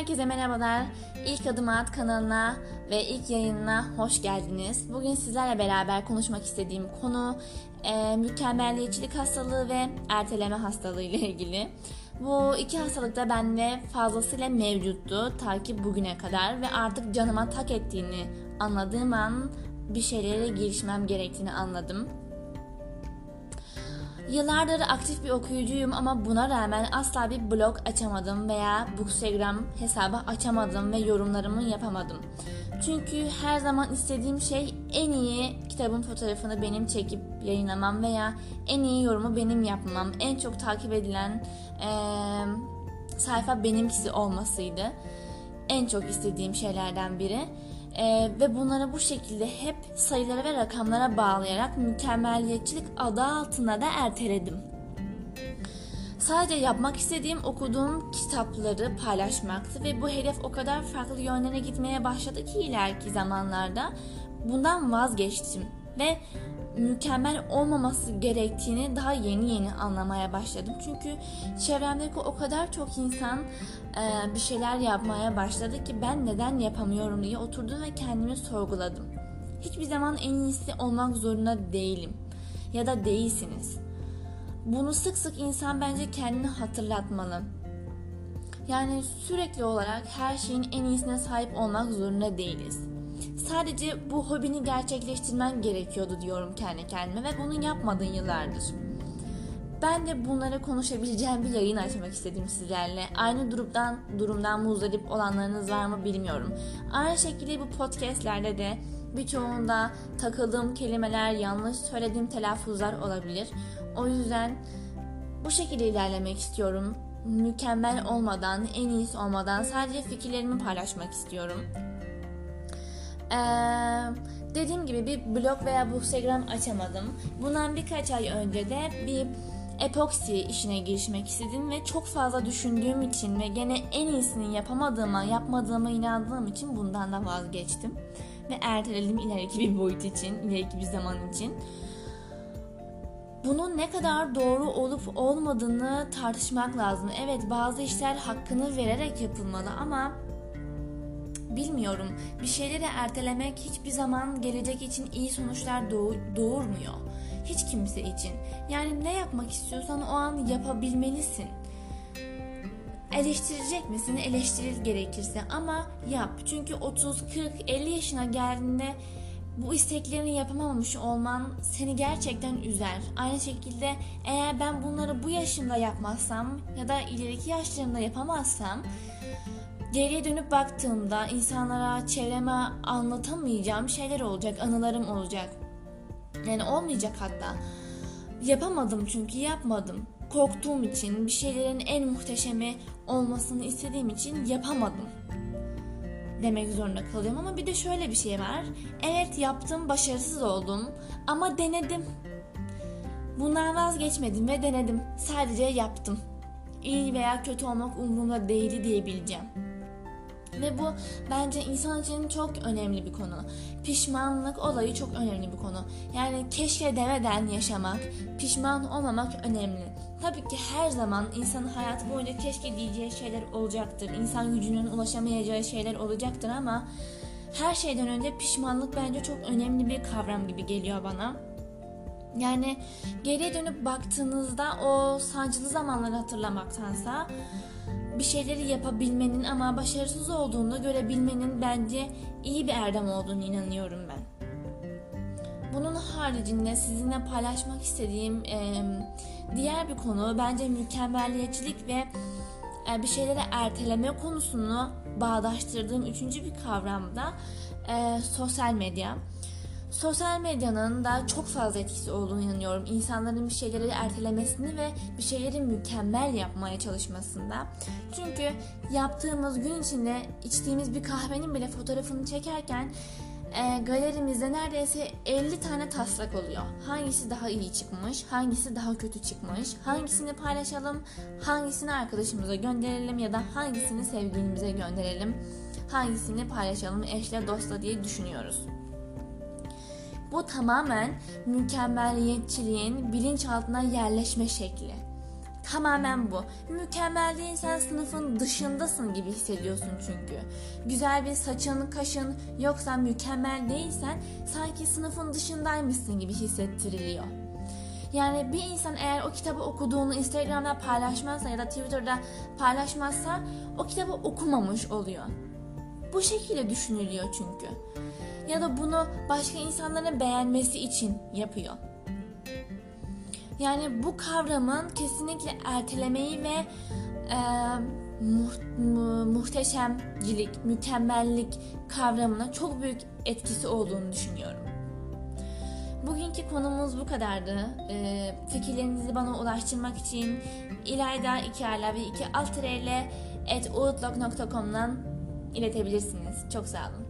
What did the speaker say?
Herkese merhabalar. İlk Adım At kanalına ve ilk yayınına hoş geldiniz. Bugün sizlerle beraber konuşmak istediğim konu e, mükemmelliyetçilik hastalığı ve erteleme hastalığı ile ilgili. Bu iki hastalık da bende fazlasıyla mevcuttu ta ki bugüne kadar ve artık canıma tak ettiğini anladığım an bir şeylere girişmem gerektiğini anladım. Yıllardır aktif bir okuyucuyum ama buna rağmen asla bir blog açamadım veya Bookstagram hesabı açamadım ve yorumlarımı yapamadım. Çünkü her zaman istediğim şey en iyi kitabın fotoğrafını benim çekip yayınlamam veya en iyi yorumu benim yapmam. En çok takip edilen ee, sayfa benimkisi olmasıydı. En çok istediğim şeylerden biri. Ee, ve bunları bu şekilde hep sayılara ve rakamlara bağlayarak mükemmelliyetçilik adı altında da erteledim. Sadece yapmak istediğim okuduğum kitapları paylaşmaktı ve bu hedef o kadar farklı yönlere gitmeye başladı ki ileriki zamanlarda bundan vazgeçtim ve mükemmel olmaması gerektiğini daha yeni yeni anlamaya başladım. Çünkü çevremdeki o kadar çok insan e, bir şeyler yapmaya başladı ki ben neden yapamıyorum diye oturdum ve kendimi sorguladım. Hiçbir zaman en iyisi olmak zorunda değilim ya da değilsiniz. Bunu sık sık insan bence kendini hatırlatmalı. Yani sürekli olarak her şeyin en iyisine sahip olmak zorunda değiliz. Sadece bu hobini gerçekleştirmen gerekiyordu diyorum kendi kendime ve bunu yapmadın yıllardır. Ben de bunları konuşabileceğim bir yayın açmak istedim sizlerle. Aynı durumdan durumdan muzdarip olanlarınız var mı bilmiyorum. Aynı şekilde bu podcastlerde de birçoğunda takıldığım kelimeler, yanlış söylediğim telaffuzlar olabilir. O yüzden bu şekilde ilerlemek istiyorum. Mükemmel olmadan, en iyisi olmadan sadece fikirlerimi paylaşmak istiyorum. Ee, dediğim gibi bir blog veya Instagram açamadım. Bundan birkaç ay önce de bir epoksi işine girişmek istedim ve çok fazla düşündüğüm için ve gene en iyisini yapamadığıma, yapmadığıma inandığım için bundan da vazgeçtim. Ve erteledim ileriki bir boyut için, ileriki bir zaman için. Bunun ne kadar doğru olup olmadığını tartışmak lazım. Evet bazı işler hakkını vererek yapılmalı ama bilmiyorum. Bir şeyleri ertelemek hiçbir zaman gelecek için iyi sonuçlar doğurmuyor. Hiç kimse için. Yani ne yapmak istiyorsan o an yapabilmelisin. Eleştirecek misin? Eleştiril gerekirse ama yap. Çünkü 30, 40, 50 yaşına geldiğinde bu isteklerini yapamamış olman seni gerçekten üzer. Aynı şekilde eğer ben bunları bu yaşımda yapmazsam ya da ileriki yaşlarımda yapamazsam Geriye dönüp baktığımda insanlara, çevreme anlatamayacağım şeyler olacak, anılarım olacak. Yani olmayacak hatta. Yapamadım çünkü yapmadım. Korktuğum için, bir şeylerin en muhteşemi olmasını istediğim için yapamadım demek zorunda kalıyorum ama bir de şöyle bir şey var. Evet yaptım, başarısız oldum ama denedim. Bundan vazgeçmedim ve denedim. Sadece yaptım. İyi veya kötü olmak umurumda değildi diyebileceğim. Ve bu bence insan için çok önemli bir konu. Pişmanlık olayı çok önemli bir konu. Yani keşke demeden yaşamak, pişman olmamak önemli. Tabii ki her zaman insanın hayatı boyunca keşke diyeceği şeyler olacaktır. İnsan gücünün ulaşamayacağı şeyler olacaktır ama her şeyden önce pişmanlık bence çok önemli bir kavram gibi geliyor bana. Yani geriye dönüp baktığınızda o sancılı zamanları hatırlamaktansa bir şeyleri yapabilmenin ama başarısız olduğunu görebilmenin bence iyi bir erdem olduğunu inanıyorum ben. Bunun haricinde sizinle paylaşmak istediğim e, diğer bir konu bence mükemmelliyetçilik ve e, bir şeyleri erteleme konusunu bağdaştırdığım üçüncü bir kavram da e, sosyal medya. Sosyal medyanın da çok fazla etkisi olduğunu inanıyorum. İnsanların bir şeyleri ertelemesini ve bir şeyleri mükemmel yapmaya çalışmasında. Çünkü yaptığımız gün içinde içtiğimiz bir kahvenin bile fotoğrafını çekerken e, galerimizde neredeyse 50 tane taslak oluyor. Hangisi daha iyi çıkmış, hangisi daha kötü çıkmış, hangisini paylaşalım, hangisini arkadaşımıza gönderelim ya da hangisini sevgilimize gönderelim, hangisini paylaşalım eşle dostla diye düşünüyoruz. Bu tamamen mükemmeliyetçiliğin bilinçaltına yerleşme şekli. Tamamen bu. Mükemmel değilsen sınıfın dışındasın gibi hissediyorsun çünkü. Güzel bir saçın, kaşın yoksa mükemmel değilsen sanki sınıfın dışındaymışsın gibi hissettiriliyor. Yani bir insan eğer o kitabı okuduğunu Instagram'da paylaşmazsa ya da Twitter'da paylaşmazsa o kitabı okumamış oluyor. Bu şekilde düşünülüyor çünkü. Ya da bunu başka insanların beğenmesi için yapıyor. Yani bu kavramın kesinlikle ertelemeyi ve e, mu- mu- muhteşemcilik, mükemmellik kavramına çok büyük etkisi olduğunu düşünüyorum. Bugünkü konumuz bu kadardı. E, fikirlerinizi bana ulaştırmak için İlayda 2 ve 2 alt ile at iletebilirsiniz. Çok sağ olun.